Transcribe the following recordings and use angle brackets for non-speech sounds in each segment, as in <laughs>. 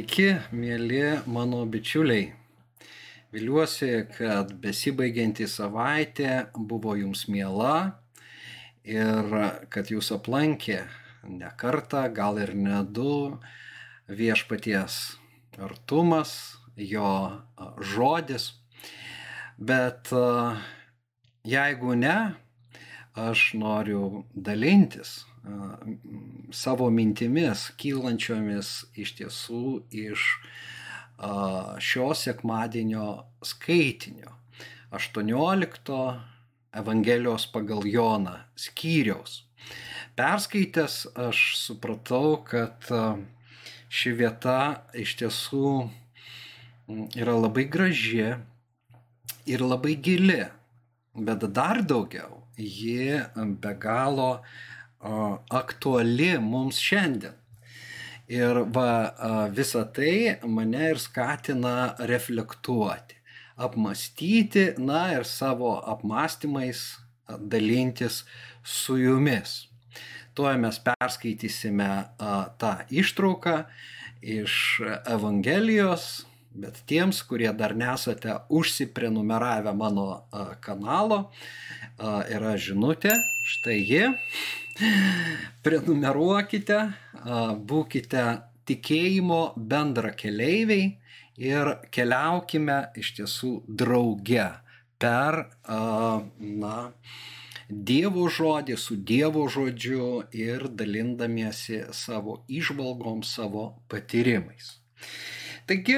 Sveiki, mėly mano bičiuliai. Viliuosi, kad besibaigianti savaitė buvo jums miela ir kad jūs aplankė ne kartą, gal ir ne du viešpaties artumas, jo žodis. Bet jeigu ne, aš noriu dalintis savo mintimis kylančiomis iš tiesų iš šio sekmadienio skaitinio 18 Evangelijos pagal Joną skyriaus. Perskaitęs aš supratau, kad ši vieta iš tiesų yra labai graži ir labai gili, bet dar daugiau ji be galo aktuali mums šiandien. Ir va visa tai mane ir skatina reflektuoti, apmastyti, na ir savo apmastymais dalintis su jumis. Tuo mes perskaitysime tą ištrauką iš Evangelijos, bet tiems, kurie dar nesate užsiprenumeravę mano kanalo, yra žinutė, štai ji <laughs> Prenumeruokite, būkite tikėjimo bendra keleiviai ir keliaukime iš tiesų drauge per, na, Dievo žodį su Dievo žodžiu ir dalindamiesi savo išvalgom, savo patyrimais. Taigi,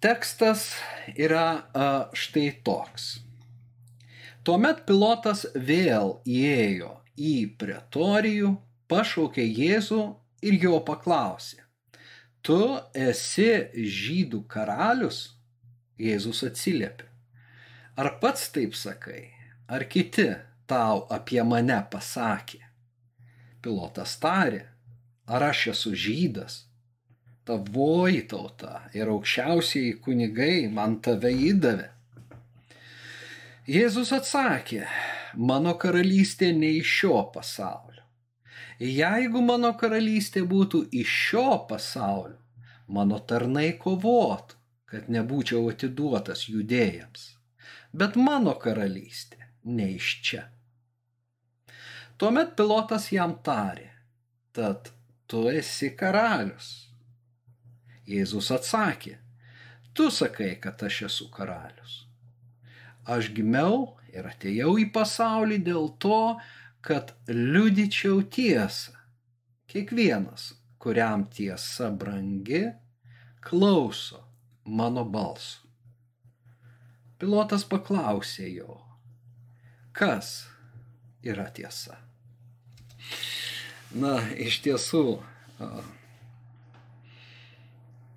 tekstas yra štai toks. Tuomet pilotas vėl įėjo į pretorijų, pašaukė Jėzų ir jo paklausė, tu esi žydų karalius? Jėzus atsiliepė, ar pats taip sakai, ar kiti tau apie mane pasakė? Pilotas tarė, ar aš esu žydas? Tavoji tauta ir aukščiausiai kunigai man tave įdavė. Jėzus atsakė, mano karalystė ne iš šio pasaulio. Jeigu mano karalystė būtų iš šio pasaulio, mano tarnai kovotų, kad nebūčiau atiduotas judėjams. Bet mano karalystė ne iš čia. Tuomet pilotas jam tarė, tad tu esi karalius. Jėzus atsakė, tu sakai, kad aš esu karalius. Aš gimiau ir atėjau į pasaulį dėl to, kad liudyčiau tiesą. Kiekvienas, kuriam tiesa brangi, klauso mano balso. Pilotas paklausė jo, kas yra tiesa. Na, iš tiesų,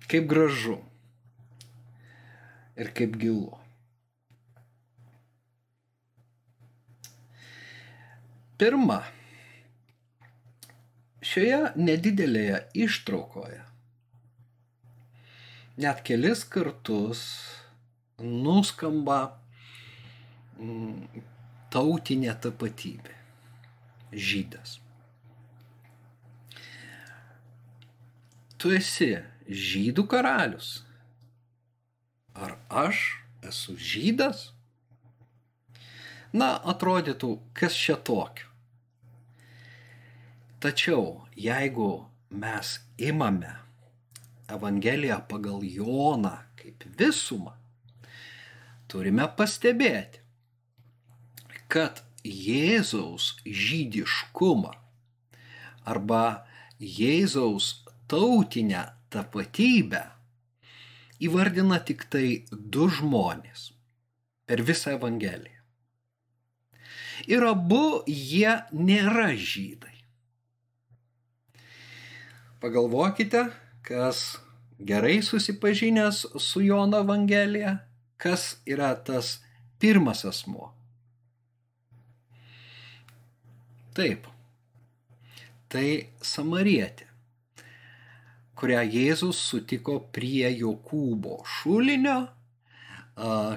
kaip gražu ir kaip gilu. Pirma, šioje nedidelėje ištraukoje net kelis kartus nuskamba mm, tautinė tapatybė - žydas. Tu esi žydų karalius. Ar aš esu žydas? Na, atrodytų, kas čia tokio. Tačiau jeigu mes imame Evangeliją pagal Joną kaip visumą, turime pastebėti, kad Jėzaus žydiškumą arba Jėzaus tautinę tapatybę įvardina tik tai du žmonės per visą Evangeliją ir abu jie nėra žydai. Pagalvokite, kas gerai susipažinęs su Jono Evangelija, kas yra tas pirmas asmo. Taip, tai Samarietė, kurią Jėzus sutiko prie Jokūbo šulinio,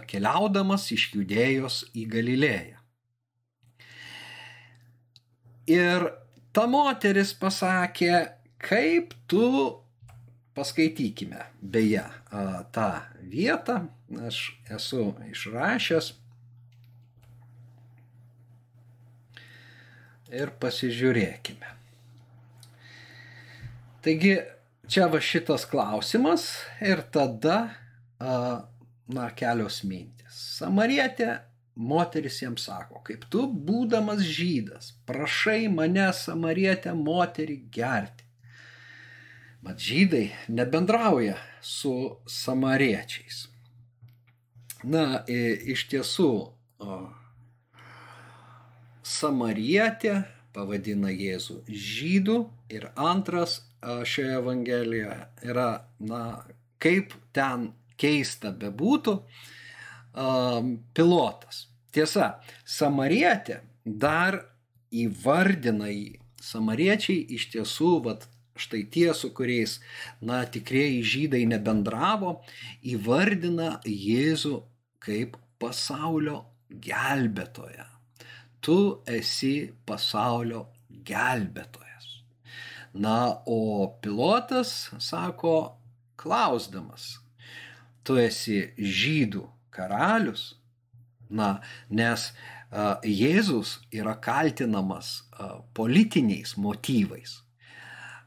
keliaudamas iš Judėjos į Galilėją. Ir ta moteris pasakė, kaip tu paskaitykime beje tą vietą, aš esu išrašęs ir pasižiūrėkime. Taigi čia va šitas klausimas ir tada, na, kelios mintis. Samarietė moteris jam sako, kaip tu, būdamas žydas, prašai mane samarietę moterį gerti. Mat žydai nebendrauja su samariečiais. Na, iš tiesų, samarietė pavadina Jėzų žydų ir antras šioje Evangelijoje yra, na, kaip ten keista bebūtų, pilotas. Tiesa, samarietė dar įvardina jį. Samariečiai iš tiesų, vat, štai tie, su kuriais, na, tikrieji žydai nebendravo, įvardina Jėzų kaip pasaulio gelbėtoją tu esi pasaulio gelbėtojas. Na, o pilotas sako, klausdamas, tu esi žydų karalius, na, nes a, Jėzus yra kaltinamas a, politiniais motyvais.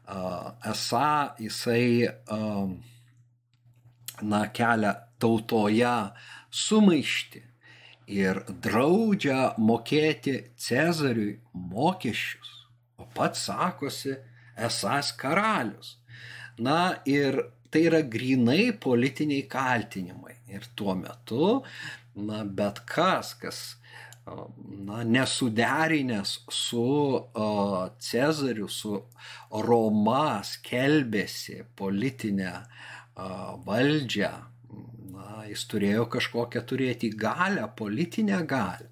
A, esą jisai, a, na, kelia tautoje sumaišti ir draudžia mokėti Cezariui mokesčius, o pats sakosi esas karalius. Na ir tai yra grinai politiniai kaltinimai. Ir tuo metu, na, bet kas, kas na, nesuderinęs su o, Cezariu, su Roma skelbėsi politinę o, valdžią na, jis turėjo kažkokią turėti galę, politinę galę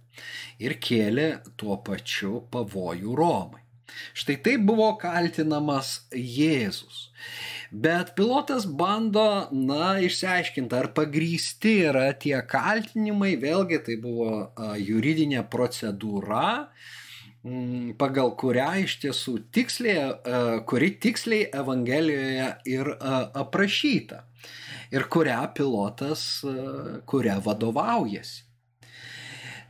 ir kėlė tuo pačiu pavojų Romai. Štai taip buvo kaltinamas Jėzus. Bet pilotas bando, na, išsiaiškinti, ar pagrysti yra tie kaltinimai, vėlgi tai buvo juridinė procedūra, pagal kurią iš tiesų tiksliai, kuri tiksliai Evangelijoje ir aprašyta ir kurią pilotas, kurią vadovaujasi.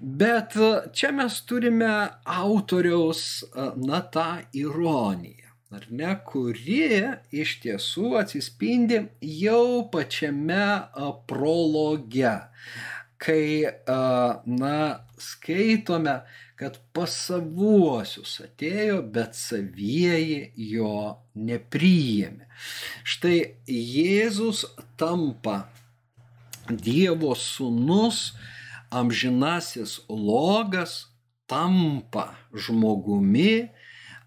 Bet e, čia mes turime autoriaus, e, na, tą ironiją, ar ne, kuri iš tiesų atsispindi jau pačiame prologe, kai, na, skaitome, kad pas savuosius atėjo, bet savieji jo nepriėmė. Štai Jėzus tampa Dievo sūnus, amžinasis logas, tampa žmogumi,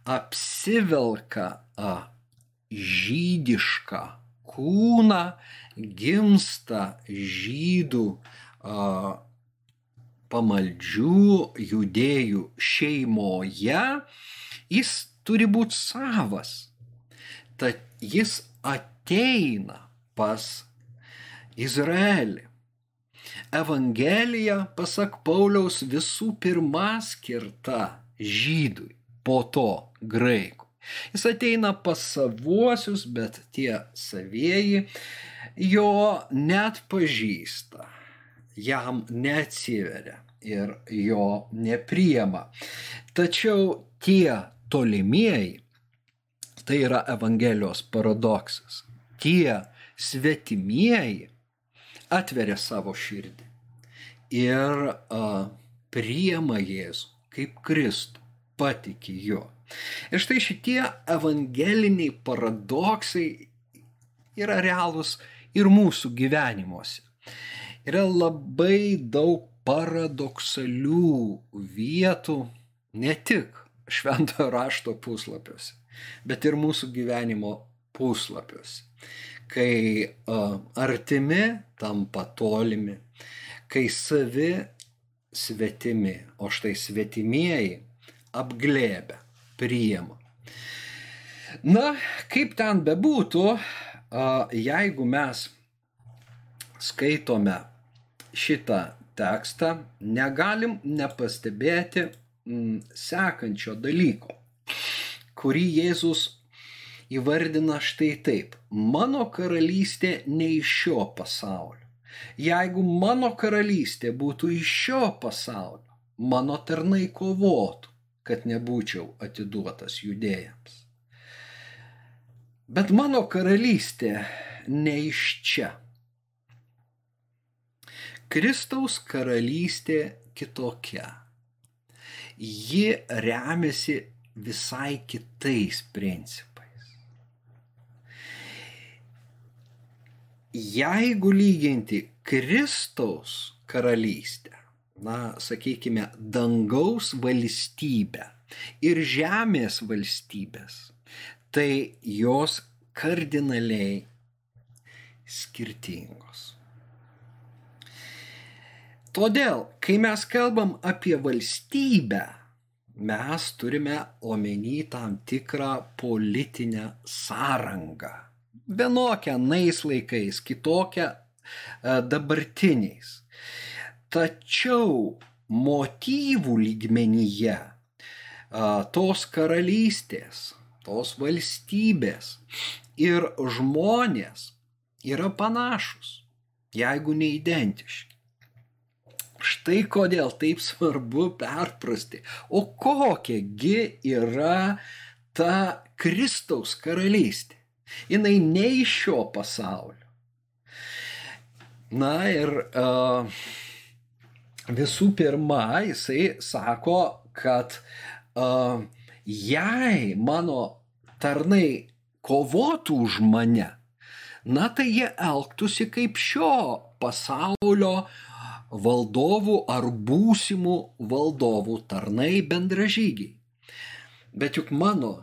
apsivelka žydišką kūną, gimsta žydų pamaldžių judėjų šeimoje, jis turi būti savas. Tad jis ateina pas Izraelį. Evangelija, pasak Pauliaus, visų pirma skirta žydui, po to graikui. Jis ateina pas savuosius, bet tie savieji jo net pažįsta, jam neatsiveria ir jo nepriema. Tačiau tie tolimieji, tai yra Evangelijos paradoksas, tie svetimieji atveria savo širdį ir a, priema Jėzų kaip Kristų, patiki juo. Ir štai šitie evangeliniai paradoksai yra realūs ir mūsų gyvenimuose. Yra labai daug paradoksalių vietų ne tik šventojo rašto puslapiuose, bet ir mūsų gyvenimo puslapiuose. Kai uh, artimi tampa tolimi, kai savi svetimi, o štai svetimieji apglėbia, priema. Na, kaip ten bebūtų, uh, jeigu mes skaitome šitą tekstą, negalim nepastebėti sekančio dalyko, kurį Jėzus įvardina štai taip. Mano karalystė ne iš šio pasaulio. Jeigu mano karalystė būtų iš šio pasaulio, mano tarnai kovotų, kad nebūčiau atiduotas judėjams. Bet mano karalystė ne iš čia. Kristaus karalystė kitokia. Ji remiasi visai kitais principais. Jeigu lyginti Kristaus karalystę, na, sakykime, dangaus valstybę ir žemės valstybės, tai jos kardinaliai skirtingos. Todėl, kai mes kalbam apie valstybę, mes turime omeny tam tikrą politinę sąrangą. Vienokią nais laikais, kitokią e, dabartiniais. Tačiau motyvų lygmenyje e, tos karalystės, tos valstybės ir žmonės yra panašus, jeigu neidentiški. Štai kodėl taip svarbu perprasti. O kokiagi yra ta Kristaus karalystė? Jis ne iš šio pasaulio. Na ir uh, visų pirma, jisai sako, kad uh, jei mano tarnai kovotų už mane, na tai jie elgtųsi kaip šio pasaulio valdovų ar būsimų valdovų tarnai bendražygiai. Bet juk mano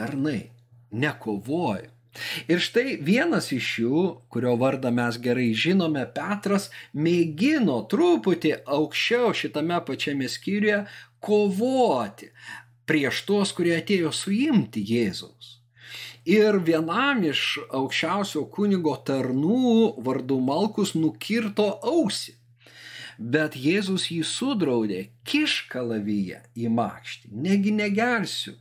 tarnai nekovoja. Ir štai vienas iš jų, kurio vardą mes gerai žinome, Petras, mėgino truputį aukščiau šitame pačiame skyriuje kovoti prieš tuos, kurie atėjo suimti Jėzaus. Ir vienam iš aukščiausio kunigo tarnų vardu Malkus nukirto ausį. Bet Jėzus jį sudraudė, kiš kalavyje į makštį, negi negersiu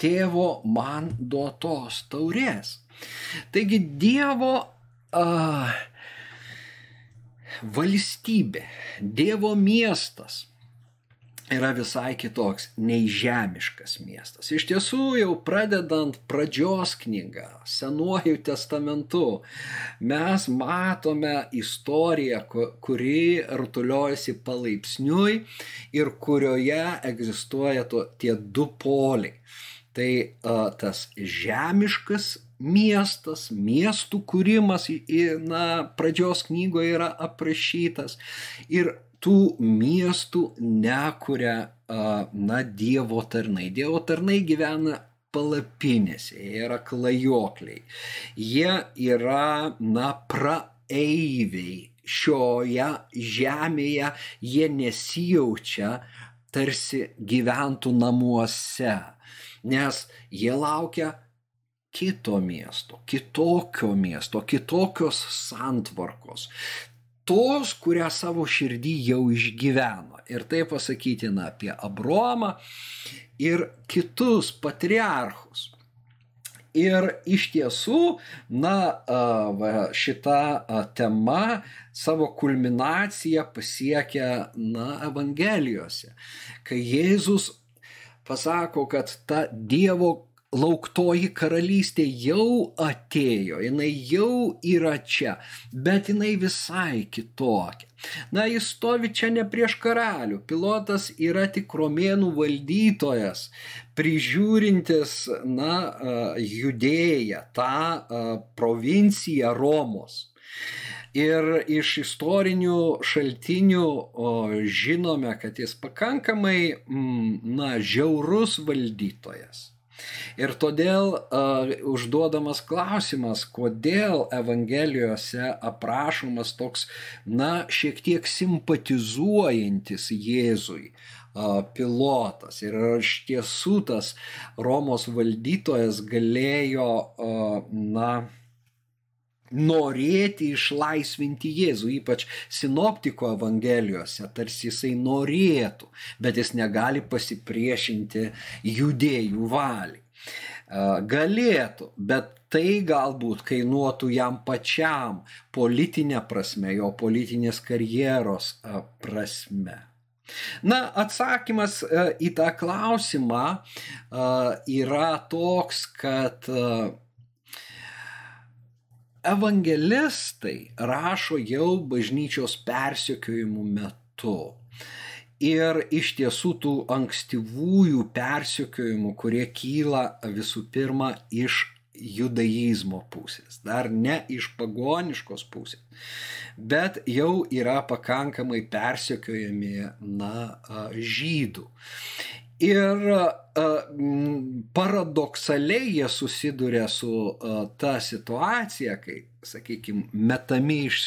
tėvo man duotos taurės. Taigi Dievo uh, valstybė, Dievo miestas yra visai kitoks nei žemiškas miestas. Iš tiesų, jau pradedant pradžios knygą, Senuoju testamentu, mes matome istoriją, kuri rutuliojasi palaipsniui ir kurioje egzistuoja to, tie du poliai. Tai a, tas žemiškas miestas, miestų kūrimas, na, pradžios knygoje yra aprašytas ir tų miestų nekuria, na, Dievo tarnai. Dievo tarnai gyvena palapinėse, jie yra klajokliai. Jie yra, na, praeiviai šioje žemėje, jie nesijaučia tarsi gyventų namuose, nes jie laukia kito miesto, kitokio miesto, kitokios santvarkos tos, kurią savo širdį jau išgyveno. Ir tai pasakytina apie Abromą ir kitus patriarchus. Ir iš tiesų, na, šita tema savo kulminaciją pasiekia, na, Evangelijose, kai Jėzus pasako, kad ta Dievo lauktoji karalystė jau atėjo, jinai jau yra čia, bet jinai visai kitokia. Na, jis stovi čia ne prieš karalių, pilotas yra tik romėnų valdytojas, prižiūrintis, na, judėją, tą provinciją Romos. Ir iš istorinių šaltinių o, žinome, kad jis pakankamai, mm, na, žiaurus valdytojas. Ir todėl uh, užduodamas klausimas, kodėl Evangelijose aprašomas toks, na, šiek tiek simpatizuojantis Jėzui uh, pilotas. Ir iš tiesų tas Romos valdytojas galėjo, uh, na, norėti išlaisvinti Jėzų, ypač sinoptiko evangelijose, tarsi jisai norėtų, bet jis negali pasipriešinti judėjų valiai. Galėtų, bet tai galbūt kainuotų jam pačiam politinė prasme, jo politinės karjeros prasme. Na, atsakymas į tą klausimą yra toks, kad evangelistai rašo jau bažnyčios persekiojimų metu. Ir iš tiesų tų ankstyvųjų persekiojimų, kurie kyla visų pirma iš judaizmo pusės, dar ne iš pagoniškos pusės, bet jau yra pakankamai persekiojami na, žydų. Ir paradoksaliai jie susiduria su ta situacija, kai, sakykime, metami iš,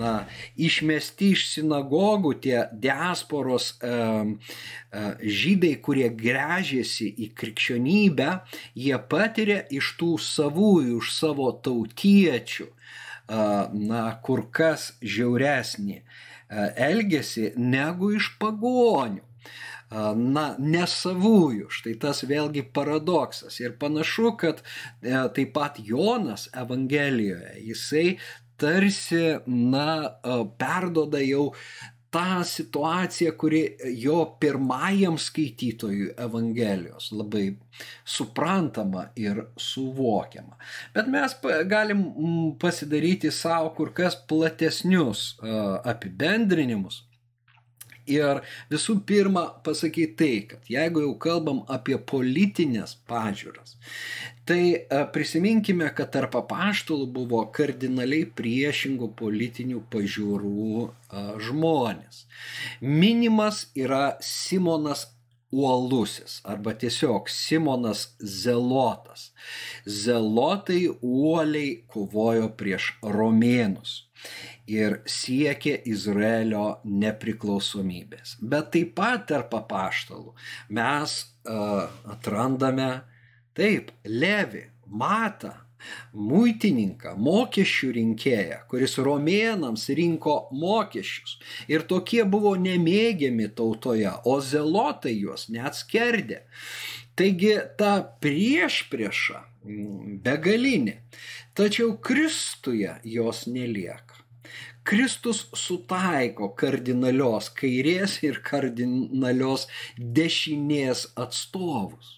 na, išmesti iš sinagogų tie diasporos žydai, kurie grežėsi į krikščionybę, jie patiria iš tų savųjų, iš savo tautiečių, na, kur kas žiauresnį elgesį negu iš pagonių na, nesavųjų. Štai tas vėlgi paradoksas. Ir panašu, kad e, taip pat Jonas Evangelijoje, jisai tarsi, na, perdoda jau tą situaciją, kuri jo pirmajam skaitytojui Evangelijos labai suprantama ir suvokiama. Bet mes galim pasidaryti savo kur kas platesnius apibendrinimus Ir visų pirma pasakyti tai, kad jeigu jau kalbam apie politinės pažiūras, tai e, prisiminkime, kad tarp apaštalų buvo kardinaliai priešingų politinių pažiūrų e, žmonės. Minimas yra Simonas uolusis arba tiesiog Simonas Zelotas. Zelotai uoliai kovojo prieš romėnus ir siekė Izraelio nepriklausomybės. Bet taip pat tarp apaštalų mes uh, atrandame taip, Levi, Matą, muitininką, mokesčių rinkėją, kuris romėnams rinko mokesčius. Ir tokie buvo nemėgiami tautoje, o zelotai juos neatskerdė. Taigi ta prieš priešą begalinė. Tačiau Kristuje jos nelieka. Kristus sutaiko kardinalios kairės ir kardinalios dešinės atstovus.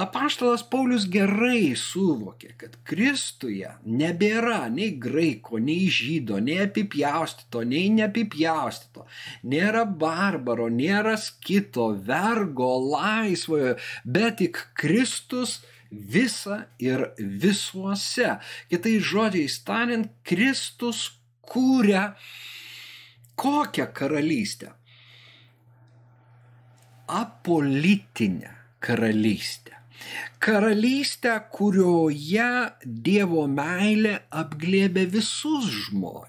Apaštalas Paulius gerai suvokė, kad Kristuje nebėra nei graiko, nei žydo, nei apipjaustito, nei neapipjaustito, nėra barbaro, nėra skito, vergo, laisvojo, bet tik Kristus visa ir visuose. Kitais žodžiais tariant, Kristus kūrė kokią karalystę? Apolitinę karalystę. Karalystę, kurioje Dievo meilė apglėbė visus žmonės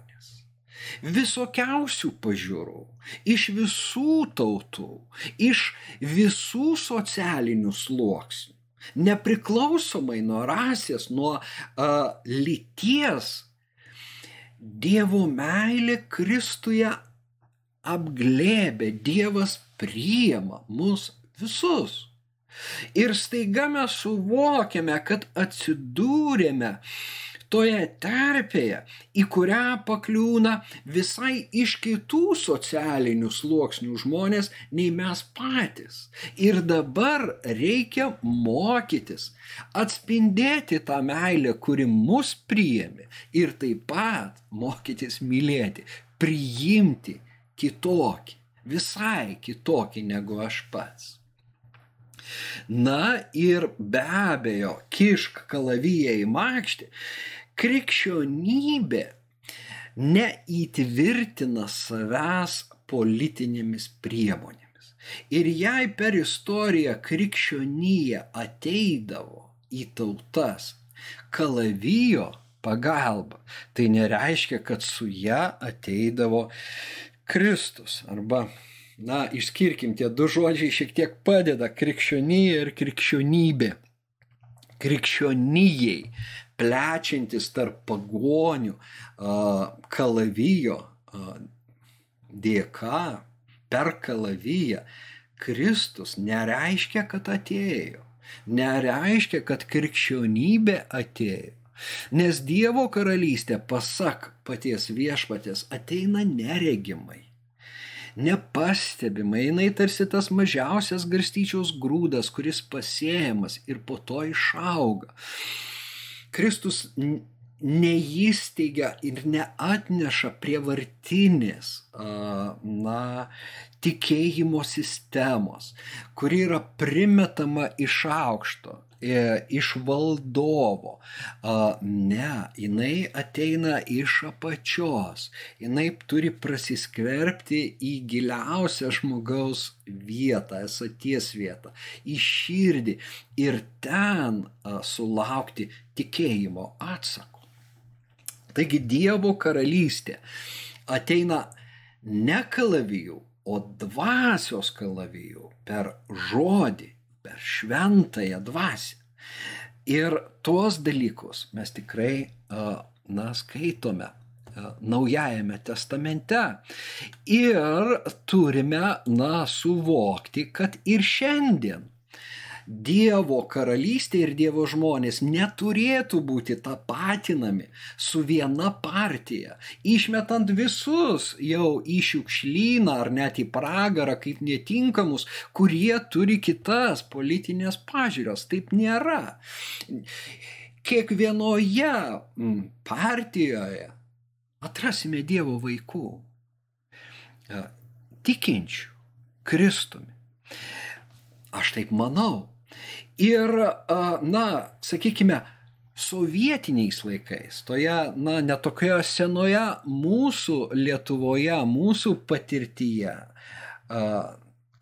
visokiausių pažiūrų, iš visų tautų, iš visų socialinių sluoksnių nepriklausomai nuo rasės, nuo uh, lyties, Dievo meilė Kristuje apglėbė, Dievas priema mus visus. Ir staiga mes suvokiame, kad atsidūrėme toje terpėje, į kurią pakliūna visai iš kitų socialinių sluoksnių žmonės nei mes patys. Ir dabar reikia mokytis, atspindėti tą meilę, kuri mus priėmė ir taip pat mokytis mylėti, priimti kitokį, visai kitokį negu aš pats. Na ir be abejo, kišk kalavyje į makštį, krikščionybė neįtvirtina savęs politinėmis priemonėmis. Ir jei per istoriją krikščionybė ateidavo į tautas kalavijo pagalba, tai nereiškia, kad su ją ateidavo Kristus. Arba, na, išskirkim, tie du žodžiai šiek tiek padeda - krikščionybė ir krikščionybė. Krikščionijai plečiantis tarp pagonių kalavijo dėka per kalaviją Kristus nereiškia, kad atėjo. Nereiškia, kad krikščionybė atėjo. Nes Dievo karalystė, pasak paties viešpatės, ateina neregimai. Nepastebimai, jinai tarsi tas mažiausias garstyčiaus grūdas, kuris pasėjamas ir po to išauga. Kristus neįsteigia ir neatneša prievartinės, na, tikėjimo sistemos, kuri yra primetama iš aukšto iš valdovo. Ne, jinai ateina iš apačios. Jinai turi prasiskverbti į giliausią žmogaus vietą, esaties vietą, į širdį ir ten sulaukti tikėjimo atsako. Taigi Dievo karalystė ateina ne kalavijų, o dvasios kalavijų per žodį per šventąją dvasę. Ir tuos dalykus mes tikrai, na, skaitome Naujajame testamente. Ir turime, na, suvokti, kad ir šiandien Dievo karalystė ir Dievo žmonės neturėtų būti tapatinami su viena partija, išmetant visus jau į šiukšlyną ar net į pragarą kaip netinkamus, kurie turi kitas politinės pažiūros. Taip nėra. Kiekvienoje mm, partijoje atrasime Dievo vaikų, tikinčių Kristumi. Aš taip manau. Ir, na, sakykime, sovietiniais laikais, toje, na, netokioje senoje mūsų Lietuvoje, mūsų patirtyje,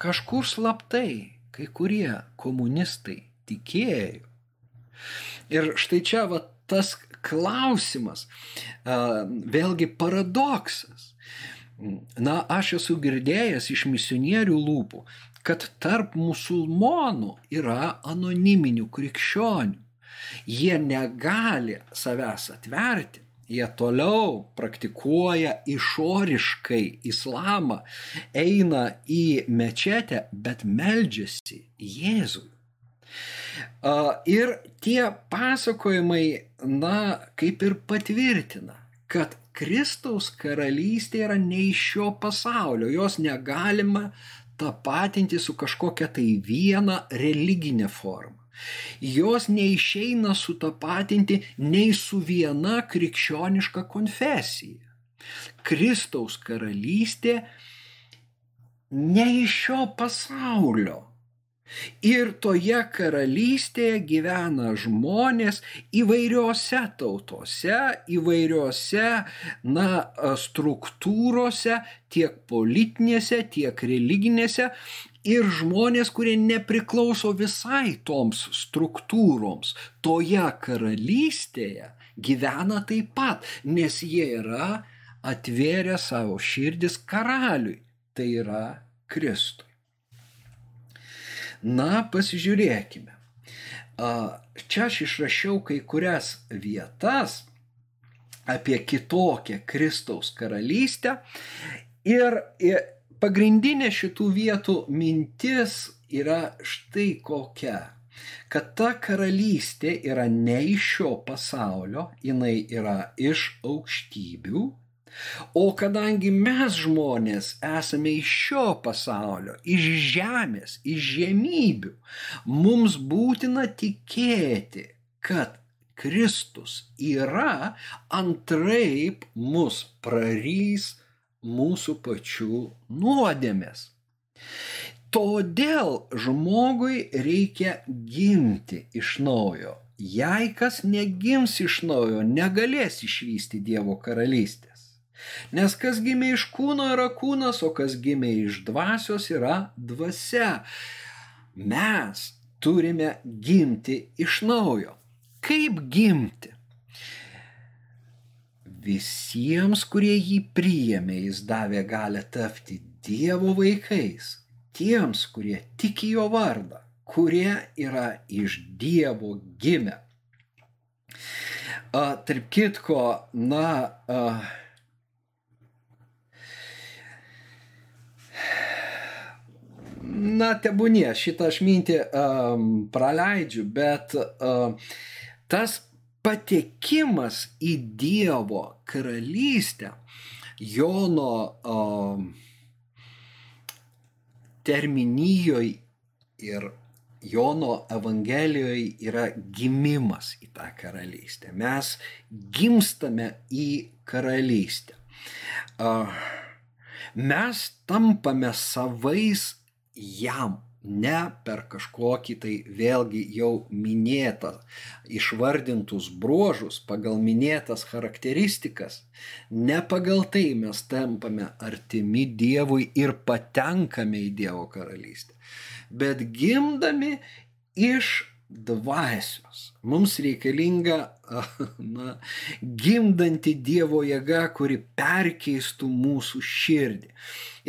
kažkur slaptai kai kurie komunistai tikėjo. Ir štai čia va, tas klausimas, vėlgi paradoksas. Na, aš esu girdėjęs iš misionierių lūpų, kad tarp musulmonų yra anoniminių krikščionių. Jie negali savęs atverti, jie toliau praktikuoja išoriškai islamą, eina į mečetę, bet meldžiasi Jėzui. Ir tie pasakojimai, na, kaip ir patvirtina, kad Kristaus karalystė yra ne iš šio pasaulio, jos negalima tapatinti su kažkokia tai viena religinė forma. Jos neišeina sutapatinti nei su viena krikščioniška konfesija. Kristaus karalystė ne iš šio pasaulio Ir toje karalystėje gyvena žmonės įvairiose tautose, įvairiose na, struktūrose, tiek politinėse, tiek religinėse. Ir žmonės, kurie nepriklauso visai toms struktūroms, toje karalystėje gyvena taip pat, nes jie yra atvėrę savo širdis karaliui, tai yra Kristui. Na, pasižiūrėkime. Čia aš išrašiau kai kurias vietas apie kitokią Kristaus karalystę ir pagrindinė šitų vietų mintis yra štai kokia kad ta karalystė yra ne iš šio pasaulio, jinai yra iš aukštybių, O kadangi mes žmonės esame iš šio pasaulio, iš žemės, iš žemybių, mums būtina tikėti, kad Kristus yra, antraip mus prarys mūsų pačių nuodėmės. Todėl žmogui reikia gimti iš naujo. Jei kas negims iš naujo, negalės išvysti Dievo karalystės. Nes kas gimė iš kūno yra kūnas, o kas gimė iš dvasios yra dvasia. Mes turime gimti iš naujo. Kaip gimti? Visiems, kurie jį priėmė, jis davė galę tapti Dievo vaikais. Tiems, kurie tiki jo vardą, kurie yra iš Dievo gimę. A, tarp kitko, na, a, na, tebūnie, šitą aš mintį um, praleidžiu, bet um, tas patekimas į Dievo karalystę, Jono um, terminijoje ir Jono Evangelijoje yra gimimas į tą karalystę. Mes gimstame į karalystę. Mes tampame savais jam ne per kažkokį tai vėlgi jau minėtą, išvardintus bruožus, pagal minėtas charakteristikas, ne pagal tai mes tampame artimi Dievui ir patenkame į Dievo karalystę, bet gimdami iš dvasios. Mums reikalinga na, gimdanti Dievo jėga, kuri perkeistų mūsų širdį.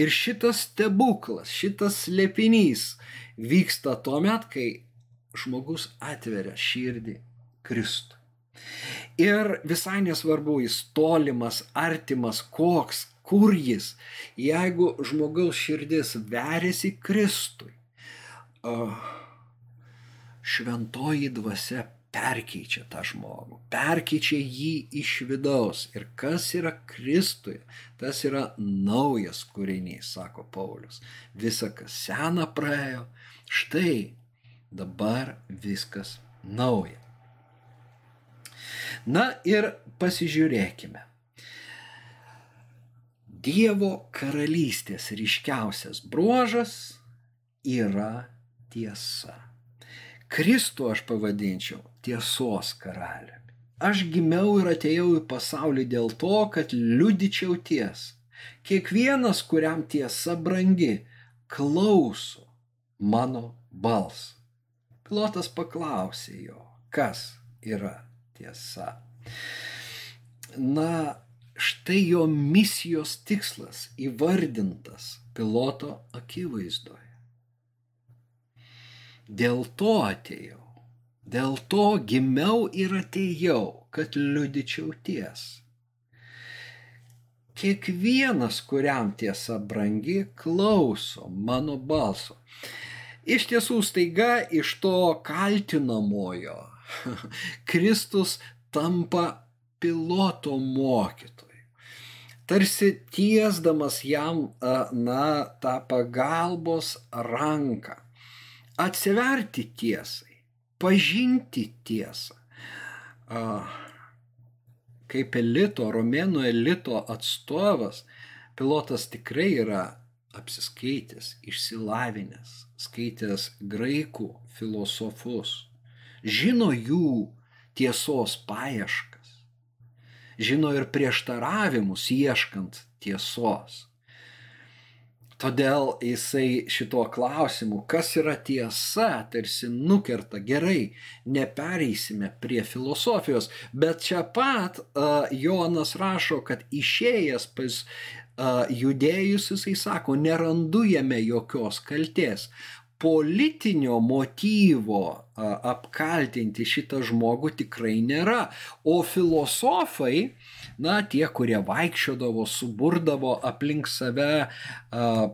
Ir šitas stebuklas, šitas slėpinys vyksta tuo met, kai žmogus atveria širdį Kristui. Ir visai nesvarbu, jis tolimas, artimas, koks, kur jis, jeigu žmogaus širdis veriasi Kristui, šventoji dvasia perkeičia tą žmogų, perkeičia jį iš vidaus. Ir kas yra Kristuje, tas yra naujas kūrinys, sako Paulius. Visa, kas sena praėjo, štai dabar viskas nauja. Na ir pasižiūrėkime. Dievo karalystės ryškiausias bruožas yra tiesa. Kristų aš pavadinčiau tiesos karaliumi. Aš gimiau ir atėjau į pasaulį dėl to, kad liudyčiau tiesą. Kiekvienas, kuriam tiesa brangi, klauso mano balsą. Pilotas paklausė jo, kas yra tiesa. Na, štai jo misijos tikslas įvardintas piloto akivaizdoje. Dėl to atėjau. Dėl to gimiau ir atėjau, kad liudyčiau tiesą. Kiekvienas, kuriam tiesa brangi, klauso mano balso. Iš tiesų staiga iš to kaltinamojo <laughs> Kristus tampa piloto mokytoju. Tarsi tiesdamas jam, na, tą pagalbos ranką atsiverti tiesai, pažinti tiesą. Kaip elito, romėnų elito atstovas, pilotas tikrai yra apsiskaitęs, išsilavinęs, skaitęs graikų filosofus, žino jų tiesos paieškas, žino ir prieštaravimus ieškant tiesos. Todėl jisai šituo klausimu, kas yra tiesa, tarsi nukerta gerai, nepereisime prie filosofijos, bet čia pat uh, Jonas rašo, kad išėjęs pas uh, judėjus jisai sako, nerandu jame jokios kalties. Politinio motyvo uh, apkaltinti šitą žmogų tikrai nėra, o filosofai uh, na, tie, kurie vaikščiodavo, suburdavo aplink save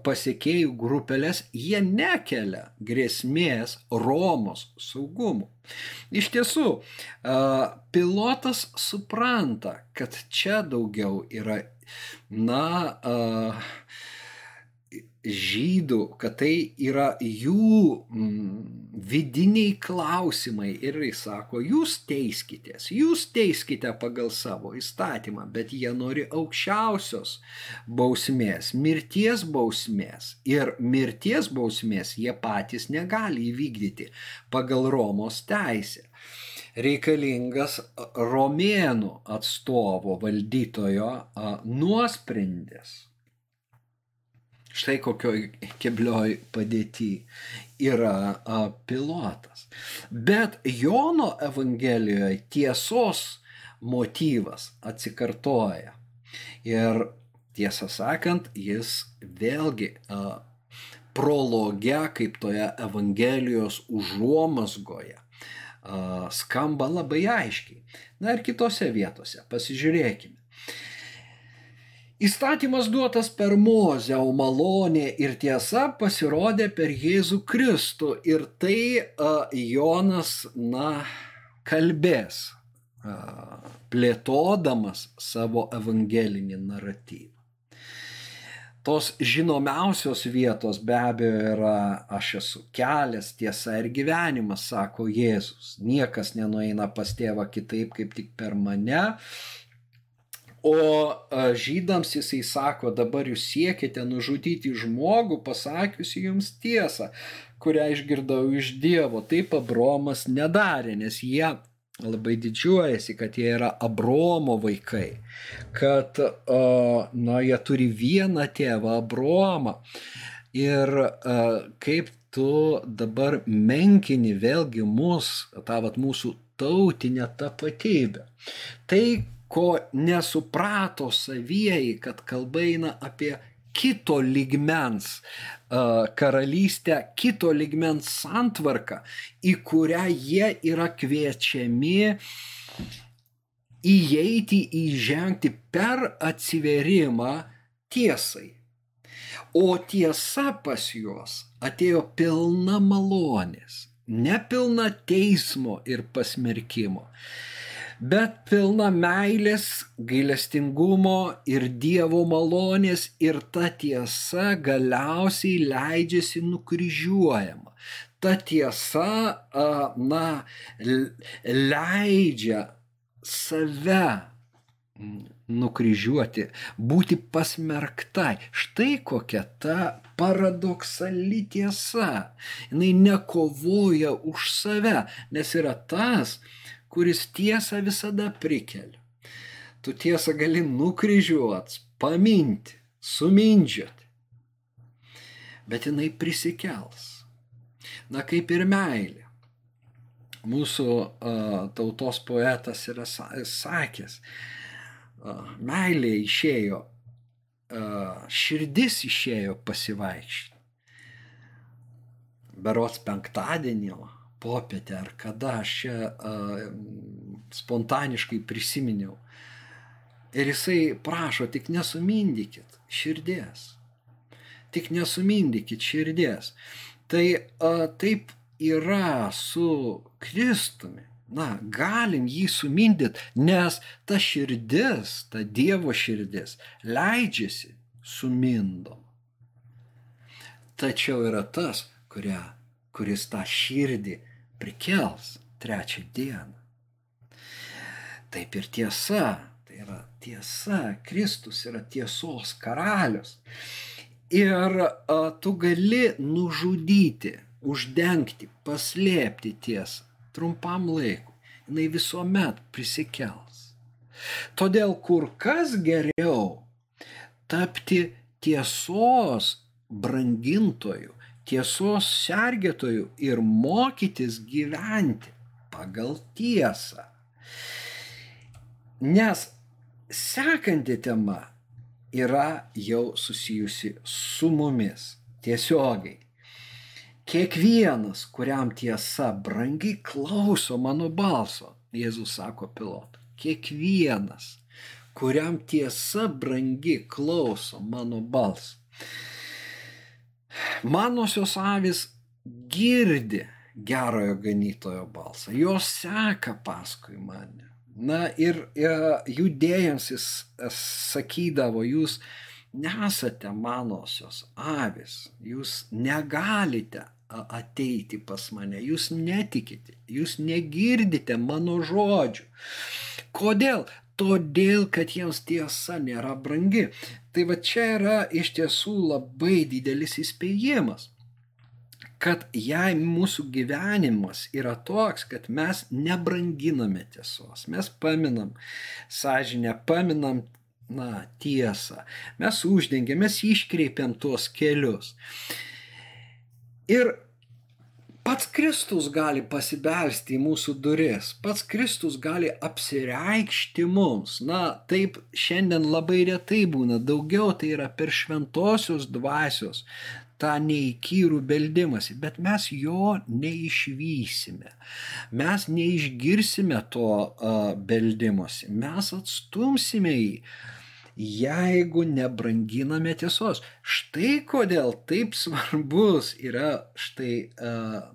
pasiekėjų grupelės, jie nekelia grėsmės Romos saugumų. Iš tiesų, pilotas supranta, kad čia daugiau yra, na, žydų, kad tai yra jų mm, vidiniai klausimai. Ir jis sako, jūs teiskitės, jūs teiskite pagal savo įstatymą, bet jie nori aukščiausios bausmės, mirties bausmės. Ir mirties bausmės jie patys negali įvykdyti pagal Romos teisę. Reikalingas romėnų atstovo valdytojo nuosprendis. Štai kokioj keblioj padėti yra a, pilotas. Bet Jono Evangelijoje tiesos motyvas atsikartoja. Ir tiesą sakant, jis vėlgi a, prologe, kaip toje Evangelijos užuomasgoje, a, skamba labai aiškiai. Na ir kitose vietose, pasižiūrėkime. Įstatymas duotas per Mozę, o malonė ir tiesa pasirodė per Jėzų Kristų. Ir tai uh, Jonas, na, kalbės, uh, plėtodamas savo evangelinį naratyvą. Tos žinomiausios vietos be abejo yra aš esu kelias, tiesa ir gyvenimas, sako Jėzus. Niekas nenueina pas tėvą kitaip kaip tik per mane. O žydams jisai sako, dabar jūs siekite nužudyti žmogų, pasakiusi jums tiesą, kurią išgirdau iš Dievo. Taip Abromas nedarė, nes jie labai didžiuojasi, kad jie yra Abromo vaikai, kad na, jie turi vieną tėvą Abromą. Ir kaip tu dabar menkini vėlgi mus, tą vat, mūsų tautinę tapatybę. Tai, ko nesuprato savieji, kad kalba eina apie kito ligmens karalystę, kito ligmens santvarką, į kurią jie yra kviečiami įeiti, įžengti per atsiverimą tiesai. O tiesa pas juos atėjo pilna malonės, nepilna teismo ir pasmerkimo bet pilna meilės, gailestingumo ir Dievo malonės ir ta tiesa galiausiai leidžiasi nukryžiuojama. Ta tiesa, na, leidžia save nukryžiuoti, būti pasmerktai. Štai kokia ta paradoksali tiesa. Jis nekovoja už save, nes yra tas, kuris tiesą visada prikelia. Tu tiesą gali nukryžiuoti, paminti, sumindžioti. Bet jinai prisikels. Na kaip ir meilė. Mūsų uh, tautos poetas yra sakęs, uh, meilė išėjo, uh, širdis išėjo pasivaikščioti. Berots penktadienį popietę ar kada aš čia uh, spontaniškai prisiminiau. Ir jisai prašo, tik nesumindykit širdies. Tik nesumindykit širdies. Tai uh, taip yra su Kristumi. Na, galim jį sumindyti, nes ta širdis, ta Dievo širdis leidžiasi sumindom. Tačiau yra tas, kuria, kuris tą širdį prikels trečią dieną. Taip ir tiesa, tai yra tiesa, Kristus yra tiesos karalius. Ir a, tu gali nužudyti, uždengti, paslėpti tiesą trumpam laikui. Jis visuomet prisikels. Todėl kur kas geriau tapti tiesos brangintojų, tiesos sergėtojų ir mokytis gyventi pagal tiesą. Nes sekanti tema yra jau susijusi su mumis tiesiogiai. Kiekvienas, kuriam tiesa brangiai klauso mano balso, Jėzus sako pilotui, kiekvienas, kuriam tiesa brangi klauso mano balso. Manosios avis girdi gerojo ganytojo balsą, jos seka paskui mane. Na ir e, judėjams jis e, sakydavo, jūs nesate manosios avis, jūs negalite ateiti pas mane, jūs netikite, jūs negirdite mano žodžių. Kodėl? Todėl, kad jiems tiesa nėra brangi. Tai va čia yra iš tiesų labai didelis įspėjimas kad jei mūsų gyvenimas yra toks, kad mes nebranginame tiesos, mes paminam sąžinę, paminam na, tiesą, mes uždengiam, mes iškreipiam tuos kelius. Ir Pats Kristus gali pasibelsti į mūsų duris, pats Kristus gali apsireikšti mums. Na, taip šiandien labai retai būna, daugiau tai yra per šventosios dvasios tą neįkyrų beldimąsi, bet mes jo neišvysime. Mes neišgirsime to uh, beldimosi, mes atstumsime jį. Jeigu nebranginame tiesos. Štai kodėl taip svarbus yra štai,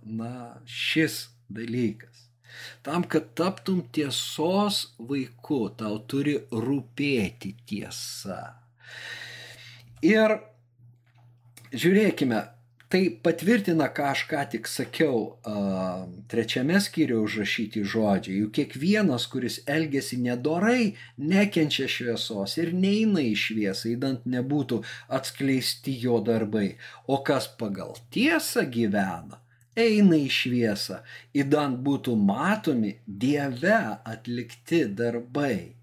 na, šis dalykas. Tam, kad taptum tiesos vaiku, tau turi rūpėti tiesa. Ir žiūrėkime, Tai patvirtina, ką aš ką tik sakiau trečiame skyriuje užrašyti žodžiai. Juk kiekvienas, kuris elgesi nedorai, nekenčia šviesos ir neina į šviesą, įdant nebūtų atskleisti jo darbai. O kas pagal tiesą gyvena, eina į šviesą, įdant būtų matomi Dieve atlikti darbai.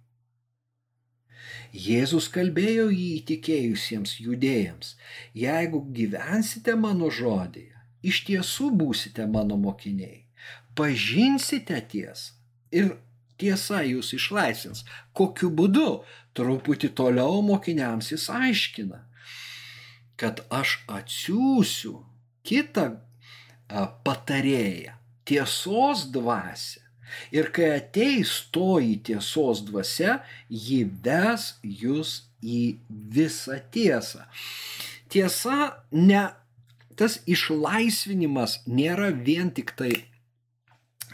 Jėzus kalbėjo jį įtikėjusiems judėjams, jeigu gyvensite mano žodėje, iš tiesų būsite mano mokiniai, pažinsite tiesą ir tiesa jūs išlaisvins. Kokiu būdu? Truputį toliau mokiniams jis aiškina, kad aš atsiųsiu kitą patarėją, tiesos dvasę Ir kai ateis toji tiesos dvasia, ji ves jūs į visą tiesą. Tiesa, ne, tas išlaisvinimas nėra vien tik tai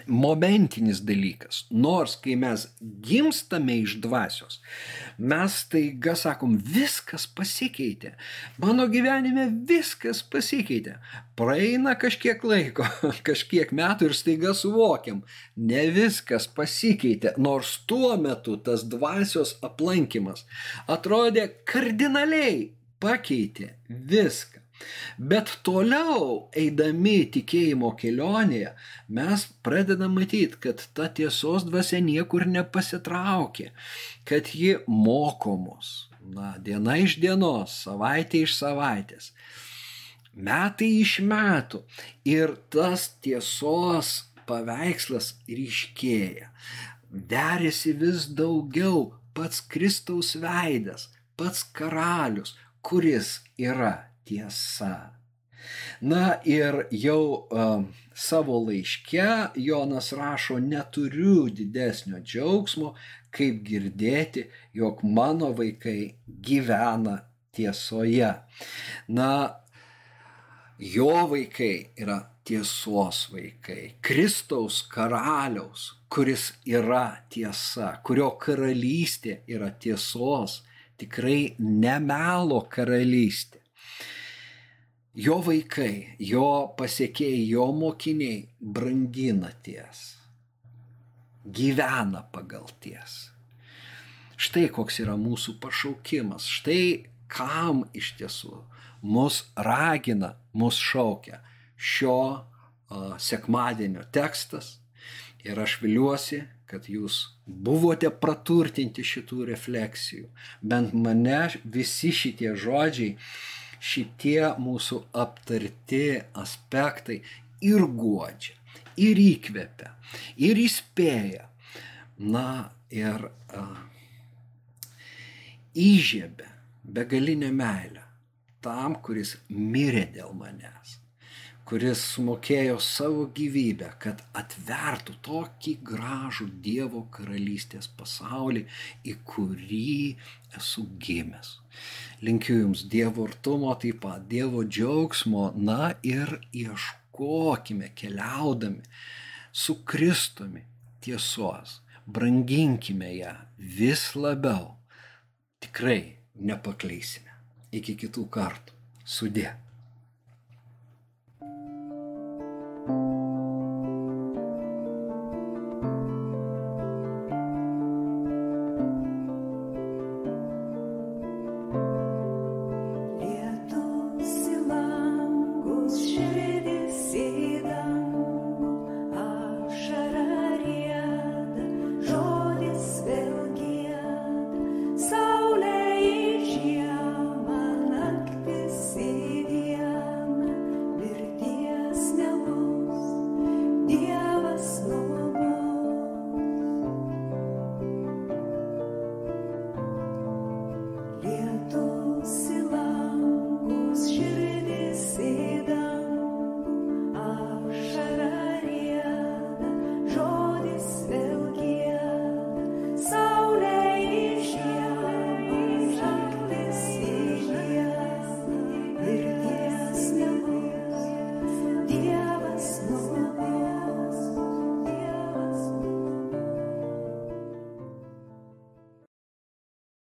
momentinis dalykas. Nors kai mes gimstame iš dvasios, mes taiga sakom, viskas pasikeitė. Mano gyvenime viskas pasikeitė. Praeina kažkiek laiko, <laughs> kažkiek metų ir staiga suvokiam, ne viskas pasikeitė. Nors tuo metu tas dvasios aplankimas atrodė kardinaliai pakeitė viską. Bet toliau, eidami tikėjimo kelionėje, mes pradedam matyti, kad ta tiesos dvasia niekur nepasitraukė, kad ji moko mus. Na, diena iš dienos, savaitė iš savaitės, metai iš metų. Ir tas tiesos paveikslas ryškėja. Derėsi vis daugiau pats Kristaus veidas, pats karalius, kuris yra tiesa. Na ir jau uh, savo laiške Jonas rašo, neturiu didesnio džiaugsmo, kaip girdėti, jog mano vaikai gyvena tiesoje. Na, jo vaikai yra tiesos vaikai, Kristaus karaliaus, kuris yra tiesa, kurio karalystė yra tiesos, tikrai nemelo karalystė jo vaikai, jo pasiekėjai, jo mokiniai brangina ties, gyvena pagal ties. Štai koks yra mūsų pašaukimas, štai kam iš tiesų mus ragina, mus šaukia šio uh, sekmadienio tekstas. Ir aš viliuosi, kad jūs buvote praturtinti šitų refleksijų. Bent mane visi šitie žodžiai šitie mūsų aptarti aspektai ir guodžia, ir įkvepia, ir įspėja. Na ir uh, įžiebė begalinę meilę tam, kuris mirė dėl manęs kuris sumokėjo savo gyvybę, kad atvertų tokį gražų Dievo karalystės pasaulį, į kurį esu gimęs. Linkiu Jums Dievo artumo, taip pat Dievo džiaugsmo, na ir ieškokime keliaudami su Kristumi tiesos, branginkime ją vis labiau. Tikrai nepakleisime. Iki kitų kartų. Sudė.